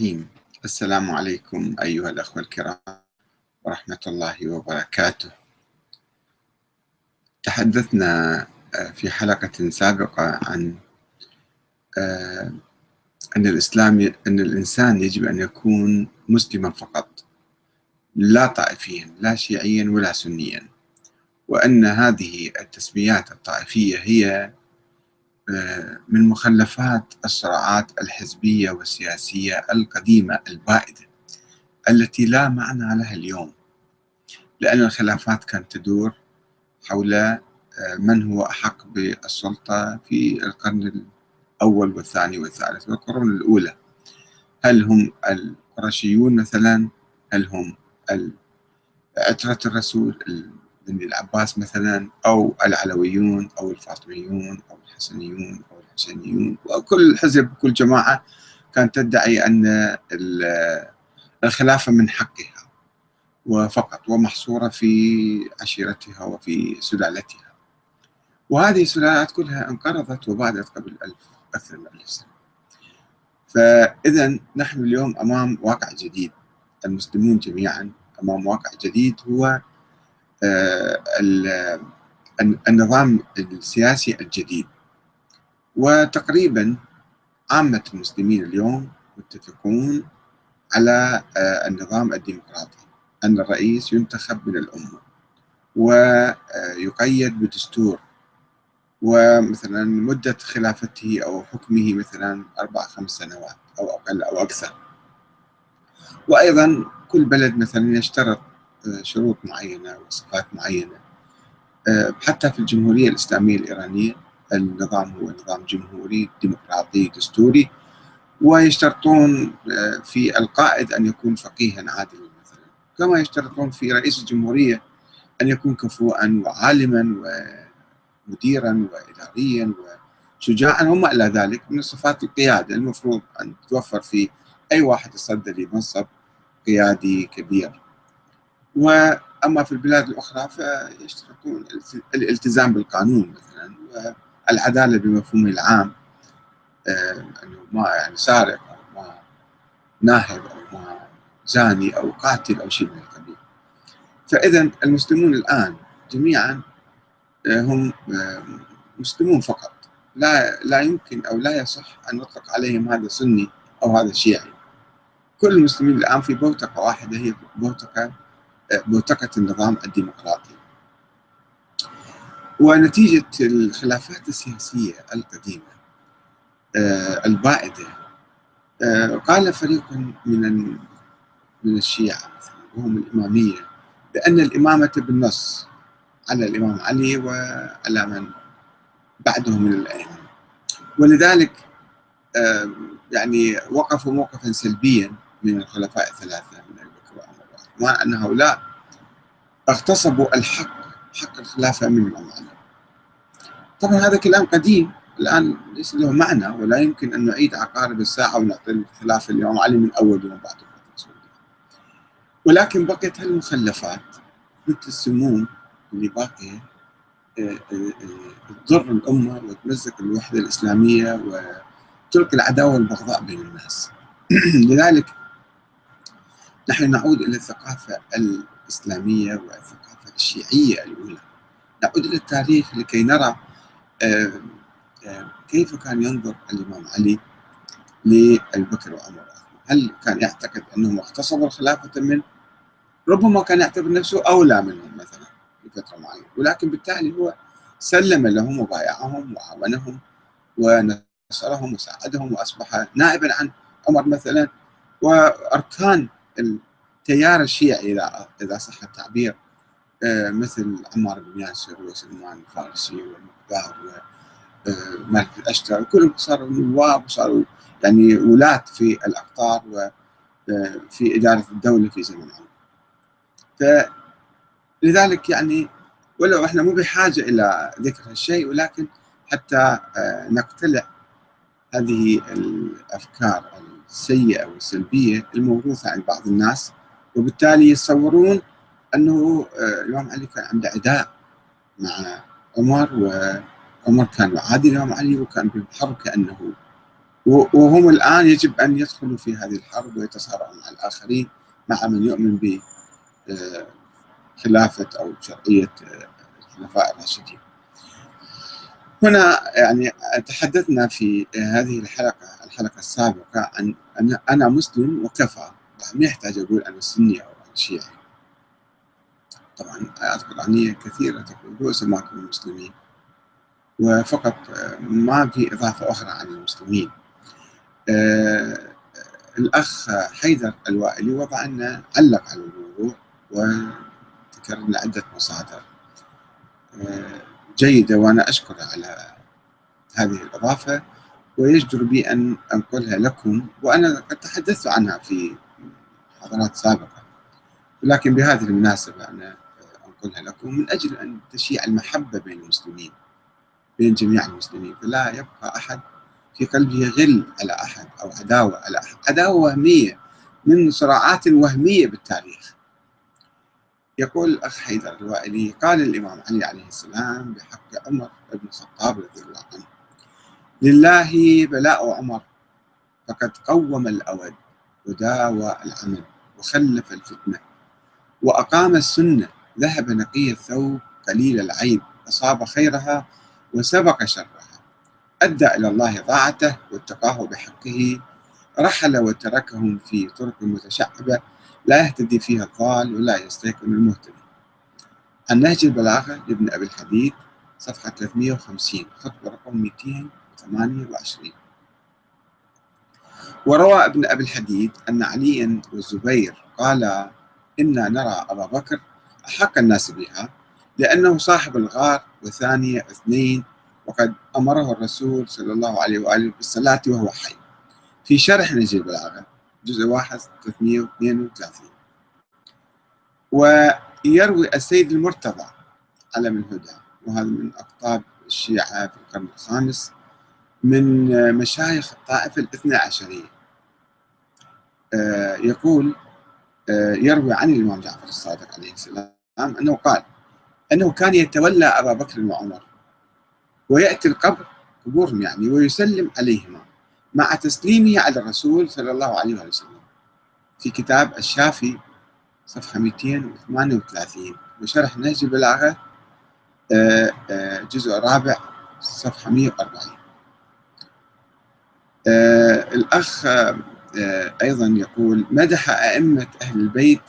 الرحيم. السلام عليكم أيها الأخوة الكرام ورحمة الله وبركاته. تحدثنا في حلقة سابقة عن أن الإسلام أن الإنسان يجب أن يكون مسلما فقط لا طائفيا لا شيعيا ولا سنيا وأن هذه التسميات الطائفية هي من مخلفات الصراعات الحزبية والسياسية القديمة البائدة التي لا معنى لها اليوم لأن الخلافات كانت تدور حول من هو أحق بالسلطة في القرن الأول والثاني والثالث والقرون الأولى. هل هم القرشيون مثلا؟ هل هم عترة الرسول؟ بن العباس مثلا أو العلويون أو الفاطميون أو الحسنيون أو الحسينيون وكل حزب كل جماعة كانت تدعي أن الخلافة من حقها وفقط ومحصورة في عشيرتها وفي سلالتها. وهذه السلالات كلها انقرضت وبعدت قبل ألف أكثر من ألف سنة. فإذا نحن اليوم أمام واقع جديد المسلمون جميعا أمام واقع جديد هو النظام السياسي الجديد. وتقريبا عامة المسلمين اليوم متفقون على النظام الديمقراطي أن الرئيس ينتخب من الأمة ويقيد بدستور. ومثلا مدة خلافته أو حكمه مثلا أربع خمس سنوات أو أقل أو أكثر. وأيضا كل بلد مثلا يشترط شروط معينة وصفات معينة. حتى في الجمهورية الإسلامية الإيرانية النظام هو نظام جمهوري ديمقراطي دستوري ويشترطون في القائد أن يكون فقيها عادلا مثلا. كما يشترطون في رئيس الجمهورية أن يكون كفؤا وعالما ومديرا وإداريا وشجاعا وما إلى ذلك من صفات القيادة. المفروض أن تتوفر في أي واحد يصدر لمنصب قيادي كبير. وأما في البلاد الأخرى فيشترطون الالتزام بالقانون مثلا والعدالة بمفهومه العام أنه ما يعني سارق أو ما ناهب أو ما زاني أو قاتل أو شيء من القبيل. فاذا المسلمون الآن جميعا هم مسلمون فقط. لا لا يمكن أو لا يصح أن نطلق عليهم هذا سني أو هذا شيعي. كل المسلمين الآن في بوتقة واحدة هي بوتقة بوتقة النظام الديمقراطي. ونتيجة الخلافات السياسية القديمة البائدة قال فريق من من الشيعة وهم الإمامية بأن الإمامة بالنص على الإمام علي وعلى من بعده من الأئمة. ولذلك يعني وقفوا موقفا سلبيا من الخلفاء الثلاثة من أن هؤلاء اغتصبوا الحق حق الخلافة من علي طبعا هذا كلام قديم الآن ليس له معنى ولا يمكن أن نعيد عقارب الساعة ونعطي الخلافة الإمام علي من أول يوم بعد. ولكن بقيت هالمخلفات مثل السموم اللي باقية تضر الأمة وتمزق الوحدة الإسلامية وتلقي العداوة والبغضاء بين الناس. لذلك نحن نعود إلى الثقافة الإسلامية والثقافة الشيعية الأولى. نعود إلى التاريخ لكي نرى كيف كان ينظر الإمام علي للبكر وعمر هل كان يعتقد أنهم اغتصبوا الخلافة منه؟ ربما كان يعتبر نفسه أولى منهم مثلا لفترة معينة ولكن بالتالي هو سلم لهم وبايعهم وعاونهم ونصرهم وساعدهم وأصبح نائبا عن عمر مثلا وأركان التيار الشيعي إذا إذا صح التعبير مثل عمار بن ياسر وسلمان الفارسي والمقدار ومالك الأشتر كلهم صاروا نواب وصاروا يعني ولاة في الأقطار وفي إدارة الدولة في زمن عمر. فلذلك يعني ولو إحنا مو بحاجة إلى ذكر هالشيء ولكن حتى نقتلع هذه الأفكار السيئة والسلبية الموروثة عند بعض الناس وبالتالي يتصورون أنه الإمام علي كان عنده عداء مع عمر وعمر كان يعادي الإمام علي وكان بالحرب كأنه وهم الآن يجب أن يدخلوا في هذه الحرب ويتصارعوا مع الآخرين مع من يؤمن بخلافة آه، أو شرعية آه، الخلفاء الراشدين. هنا يعني تحدثنا في هذه الحلقة الحلقة السابقة عن أن أنا مسلم وكفى. ما يحتاج أقول أنا سني أو أنا شيعي. طبعا آيات قرآنية كثيرة تقول رؤوس سماكم المسلمين وفقط ما في إضافة أخرى عن المسلمين. آه الأخ حيدر الوائلي وضع لنا علق على الموضوع وذكر لنا عدة مصادر. آه جيدة وأنا أشكره على هذه الإضافة ويجدر بي أن أنقلها لكم وأنا قد تحدثت عنها في محاضرات سابقة. ولكن بهذه المناسبة أنا أنقلها لكم من أجل أن تشيع المحبة بين المسلمين بين جميع المسلمين. فلا يبقى أحد في قلبه غل على أحد أو عداوة على أحد. عداوة وهمية من صراعات وهمية بالتاريخ. يقول الأخ حيدر الوائلي قال الإمام علي عليه السلام بحق عمر بن الخطاب رضي الله عنه لله بلاء عمر فقد قوم الأود وداوى العمل وخلف الفتنة وأقام السنة ذهب نقي الثوب قليل العيب أصاب خيرها وسبق شرها أدى إلى الله طاعته واتقاه بحقه رحل وتركهم في طرق متشعبة لا يهتدي فيها الضال ولا يستيقن المهتدي عن نهج البلاغة لابن أبي الحديد صفحة 350 خطبة رقم 228 وروى ابن أبي الحديد أن عليا والزبير قال إنا نرى أبا بكر أحق الناس بها لأنه صاحب الغار وثانية اثنين وقد أمره الرسول صلى الله عليه وآله بالصلاة وهو حي. في شرح نجي البلاغة جزء واحد 332 ويروي السيد المرتضى علم الهدى وهذا من أقطاب الشيعة في القرن الخامس من مشايخ الطائفة الاثنى عشرية. آه، يقول آه، يروي عن الإمام جعفر الصادق عليه السلام أنه قال أنه كان يتولى أبا بكر وعمر ويأتي القبر قبورهم يعني ويسلم عليهما. مع تسليمه على الرسول صلى الله عليه وسلم في كتاب الشافي صفحة 238 وشرح نهج البلاغة آه، آه، جزء رابع صفحة 140 آه، الأخ أيضا يقول مدح أئمة أهل البيت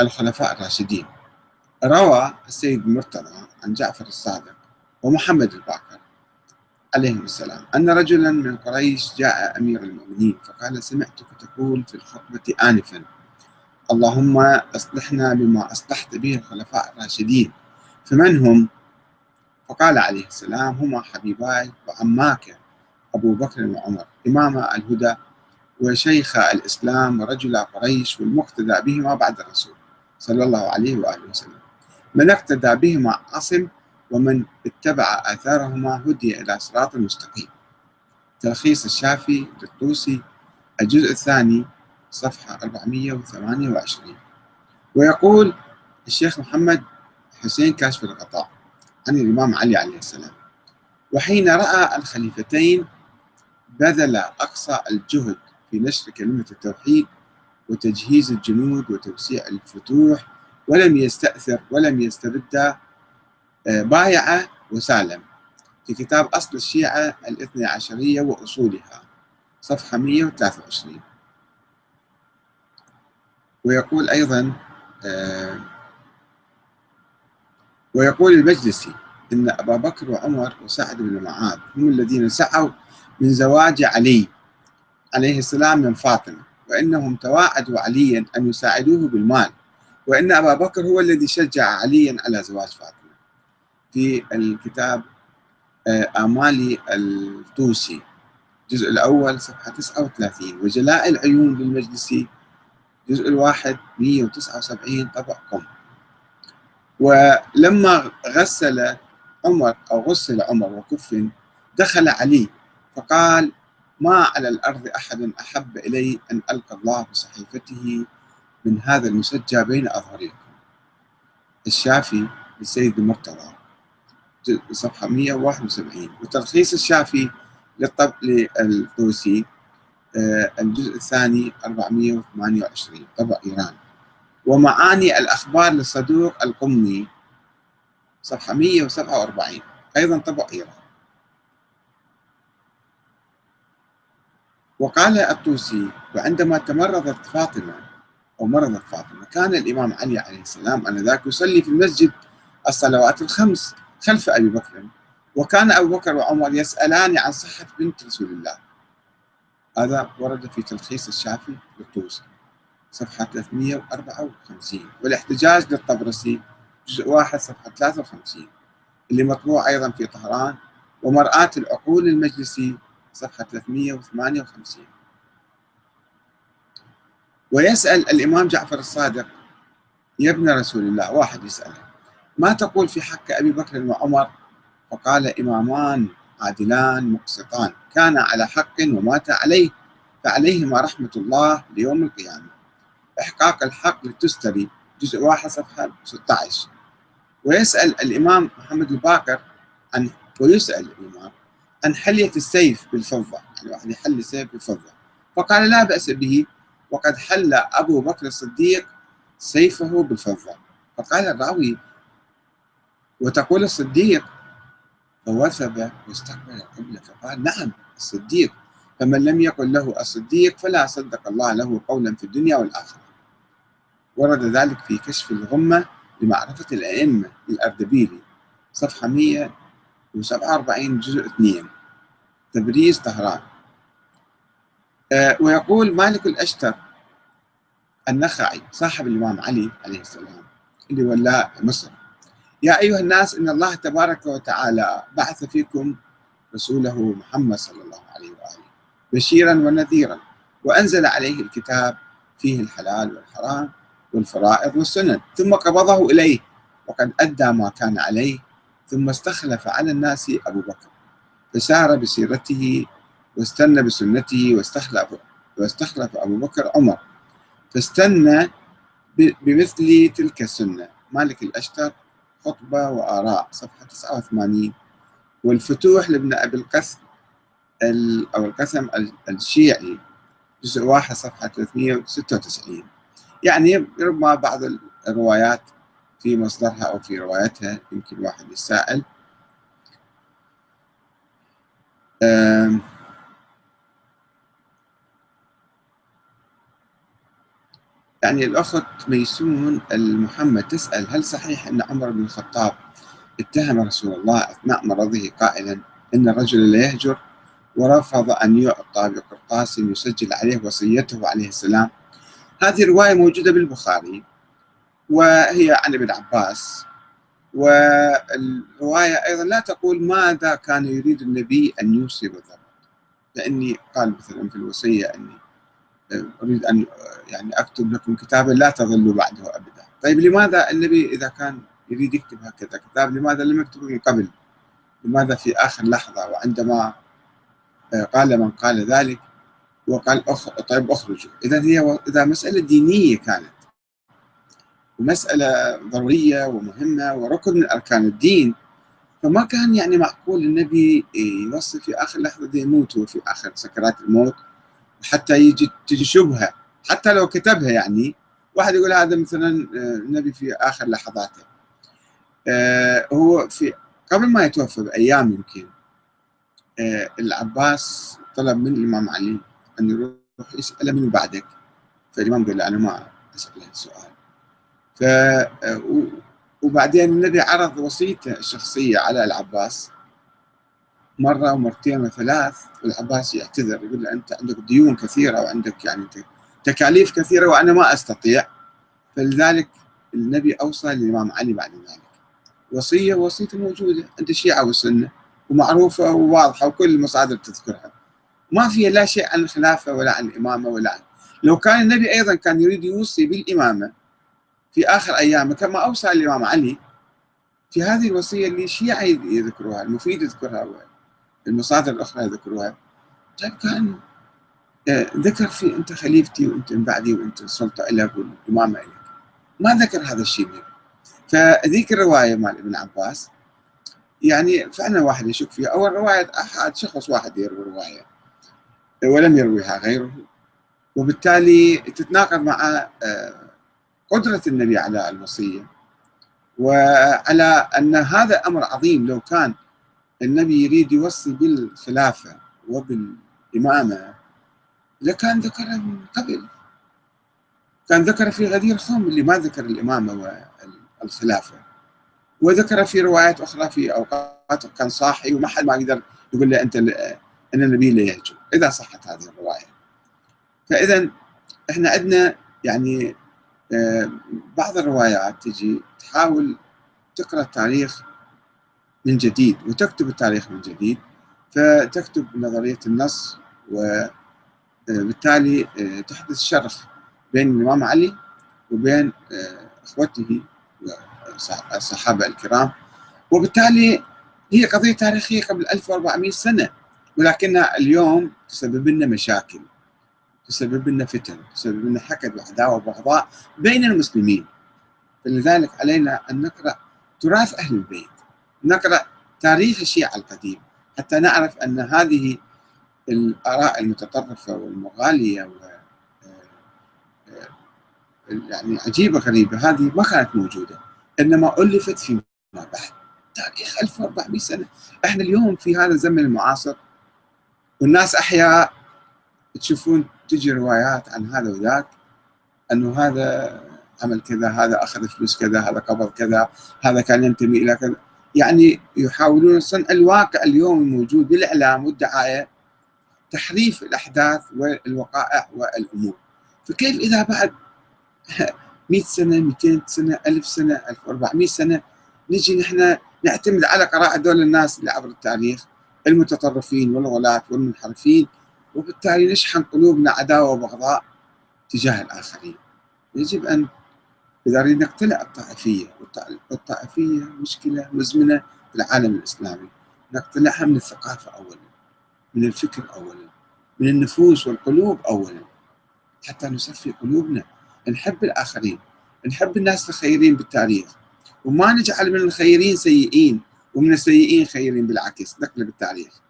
الخلفاء الراشدين. روى السيد المرتضى عن جعفر الصادق ومحمد الباقر عليهم السلام أن رجلا من قريش جاء أمير المؤمنين فقال سمعتك تقول في الخطبة آنفا اللهم أصلحنا بما أصلحت به الخلفاء الراشدين فمن هم؟ فقال عليه السلام هما حبيباي وعماك أبو بكر وعمر إمام الهدى وشيخ الإسلام ورجل قريش والمقتدى بهما بعد الرسول صلى الله عليه وآله وسلم من اقتدى بهما عصم ومن اتبع آثارهما هدي إلى صراط مستقيم. تلخيص الشافي للطوسي الجزء الثاني صفحة 428 ويقول الشيخ محمد حسين كاشف الغطاء عن الإمام علي عليه السلام. وحين رأى الخليفتين بذل أقصى الجهد في نشر كلمة التوحيد وتجهيز الجنود وتوسيع الفتوح ولم يستأثر ولم يستبد بايع وسالم في كتاب أصل الشيعة الاثنى عشرية وأصولها صفحة 123 ويقول أيضا آه، ويقول المجلسي إن أبا بكر وعمر وسعد بن معاذ هم الذين سعوا من زواج علي عليه السلام من فاطمة وإنهم تواعدوا عليا أن يساعدوه بالمال وإن أبا بكر هو الذي شجع عليا على زواج فاطمة. في الكتاب آه، آمالي الطوسي الجزء الأول صفحة 39 وجلاء العيون للمجلسي الجزء الواحد 179 طبع قم ولما غسل عمر أو غسل عمر وكفن دخل علي فقال ما على الأرض أحد أحب إلي أن ألقى الله بصحيفته من هذا المسجى بين أظهركم الشافي للسيد المرتضى. صفحة 171 وتلخيص الشافي للطب للطوسي آه، الجزء الثاني 428 طبع إيران. ومعاني الأخبار للصدوق القمي صفحة 147 أيضا طبع إيران. وقال الطوسي وعندما تمرضت فاطمة أو مرضت فاطمة كان الإمام علي عليه السلام آنذاك يصلي في المسجد الصلوات الخمس. خلف أبي بكر. وكان أبو بكر وعمر يسألان عن صحة بنت رسول الله. هذا ورد في تلخيص الشافي للطوسي صفحة 354 والاحتجاج للطبرسي جزء واحد صفحة 53 اللي مطبوع أيضا في طهران. ومرآة العقول المجلسي صفحة 358 ويسأل الإمام جعفر الصادق يا ابن رسول الله. واحد يسأله. ما تقول في حق أبي بكر وعمر؟ فقال إمامان عادلان مقسطان. كان على حق ومات عليه فعليهما رحمة الله ليوم القيامة. إحقاق الحق لتستري. جزء واحد صفحة 16 ويسأل الإمام محمد الباقر عن ويسأل الإمام عن حلية السيف بالفضة يعني واحد يحل السيف بالفضة. فقال لا بأس به. وقد حل أبو بكر الصديق سيفه بالفضة. فقال الراوي وتقول الصديق فوثب واستقبل القبلة فقال نعم الصديق. فمن لم يقل له الصديق فلا صدق الله له قولا في الدنيا والآخرة. ورد ذلك في كشف الغمة لمعرفة الأئمة للأردبيلي صفحة 147 جزء 2 تبريز طهران. أه ويقول مالك الأشتر النخعي صاحب الإمام علي عليه السلام اللي ولاه مصر. يا أيها الناس إن الله تبارك وتعالى بعث فيكم رسوله محمد صلى الله عليه وآله بشيرا ونذيرا وأنزل عليه الكتاب فيه الحلال والحرام والفرائض والسنن ثم قبضه إليه وقد أدى ما كان عليه ثم استخلف على الناس أبو بكر فسار بسيرته واستنى بسنته واستخلف واستخلف أبو بكر عمر فاستنى بمثل تلك السنة. مالك الأشتر خطبة وآراء. صفحة 89 والفتوح لابن أبي القسم أو القسم الشيعي. جزء واحد صفحة 396 يعني ربما بعض الروايات في مصدرها أو في روايتها يمكن واحد يسائل يعني الأخت ميسون المحمد تسأل هل صحيح أن عمر بن الخطاب اتهم رسول الله أثناء مرضه قائلا إن الرجل لا يهجر؟ ورفض أن يعطى بقرطاس يسجل عليه وصيته عليه السلام. هذه الرواية موجودة بالبخاري وهي عن ابن عباس والرواية أيضا لا تقول ماذا كان يريد النبي أن يوصي بالضبط. لأني قال مثلا في الوصية أني أريد أن يعني أكتب لكم كتابا لا تظلوا بعده أبدا. طيب لماذا النبي إذا كان يريد يكتب هكذا كتاب لماذا لم يكتبه من قبل؟ لماذا في آخر لحظة وعندما قال من قال ذلك وقال أخ... طيب اخرجوا اذا هي إذا مسألة دينية كانت ومسألة ضرورية ومهمة وركن من أركان الدين فما كان يعني معقول النبي يوصي في آخر لحظة يموت وفي آخر سكرات الموت؟ حتى يجي تجي شبهة حتى لو كتبها يعني واحد يقول هذا مثلا النبي في آخر لحظاته. هو في قبل ما يتوفى بأيام يمكن العباس طلب من الإمام علي أن يروح يسأله من بعدك. فالإمام قال له أنا ما أسأل السؤال ف وبعدين النبي عرض وصيته الشخصية على العباس. مرة ومرتين وثلاث والعباس يعتذر يقول له أنت عندك ديون كثيرة وعندك يعني تكاليف كثيرة وأنا ما أستطيع. فلذلك النبي أوصى للإمام علي بعد ذلك. وصية وصيته موجودة. عند الشيعة والسنة ومعروفة وواضحة وكل المصادر تذكرها. ما فيها لا شيء عن الخلافة ولا عن الإمامة ولا عن لو كان النبي أيضا كان يريد يوصي بالإمامة في آخر أيامه كما أوصى الإمام علي في هذه الوصية اللي الشيعة يذكروها المفيد يذكرها. المصادر الأخرى يذكروها. طيب كان آه، ذكر في أنت خليفتي وأنت من بعدي وأنت السلطة لك والإمامة لك ما ذكر هذا الشيء منه فذيك الرواية مال ابن عباس يعني فعلا واحد يشك فيها. أو رواية أحد شخص واحد يروي رواية ولم يرويها غيره. وبالتالي تتناقض مع آه، قدرة النبي على الوصية وعلى أن هذا أمر عظيم لو كان النبي يريد يوصي بالخلافة وبالإمامة لكان ذكرها من قبل. كان ذكر في غدير خم اللي ما ذكر الإمامة والخلافة. وذكر في روايات أخرى في أوقات كان صاحي وما حد ما يقدر يقول له أنت أن النبي لا يهجو إذا صحت هذه الرواية. فإذا إحنا عندنا يعني آه، بعض الروايات تجي تحاول تقرأ التاريخ من جديد وتكتب التاريخ من جديد. فتكتب نظرية النص وبالتالي آه، تحدث شرخ بين الإمام علي وبين آه، إخوته الصحابة الكرام. وبالتالي هي قضية تاريخية قبل 1400 سنة ولكنها اليوم تسبب لنا مشاكل تسبب لنا فتن تسبب لنا حقد وعداوة وبغضاء بين المسلمين. فلذلك علينا أن نقرأ تراث أهل البيت. نقرأ تاريخ الشيعة القديم حتى نعرف أن هذه الآراء المتطرفة والمغالية و يعني عجيبة غريبة هذه ما كانت موجودة إنما ألفت فيما بعد تاريخ 1400 سنة. إحنا اليوم في هذا الزمن المعاصر والناس أحياء تشوفون تجي روايات عن هذا وذاك أنه هذا عمل كذا هذا أخذ فلوس كذا هذا قبض كذا هذا كان ينتمي إلى كذا. يعني يحاولون صنع الواقع اليوم الموجود بالإعلام والدعاية تحريف الأحداث والوقائع والأمور. فكيف إذا بعد 100 سنة 200 سنة 1000 سنة 1400 سنة نجي نحن نعتمد على قراءة دول الناس اللي عبر التاريخ المتطرفين والغلاة والمنحرفين وبالتالي نشحن قلوبنا عداوة وبغضاء تجاه الآخرين. يجب أن إذا نريد نقتلع الطائفية والطائفية مشكلة مزمنة في العالم الإسلامي. نقتلعها من الثقافة أولا من الفكر أولا من النفوس والقلوب أولا. حتى نصفي قلوبنا. نحب الآخرين نحب الناس الخيرين بالتاريخ. وما نجعل من الخيرين سيئين ومن السيئين خيرين بالعكس نقلب التاريخ.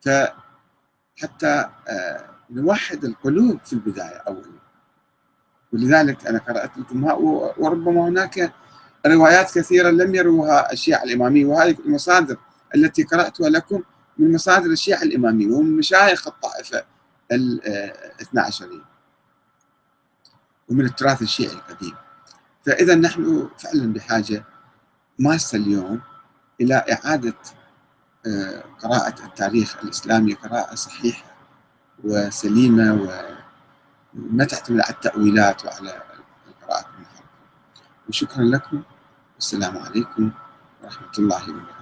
فحتى آه، نوحد القلوب في البداية أولا. ولذلك أنا قرأت لكم وربما هناك روايات كثيرة لم يروها الشيعة الإمامية وهذه المصادر التي قرأتها لكم من مصادر الشيعة الإمامية ومن مشايخ الطائفة الاثنى عشرية ومن التراث الشيعي القديم. فإذا نحن فعلا بحاجة ماسة اليوم إلى إعادة آه، قراءة التاريخ الإسلامي قراءة صحيحة وسليمة وما تعتمد على التأويلات وعلى القراءات وشكرا لكم. والسلام عليكم ورحمة الله وبركاته.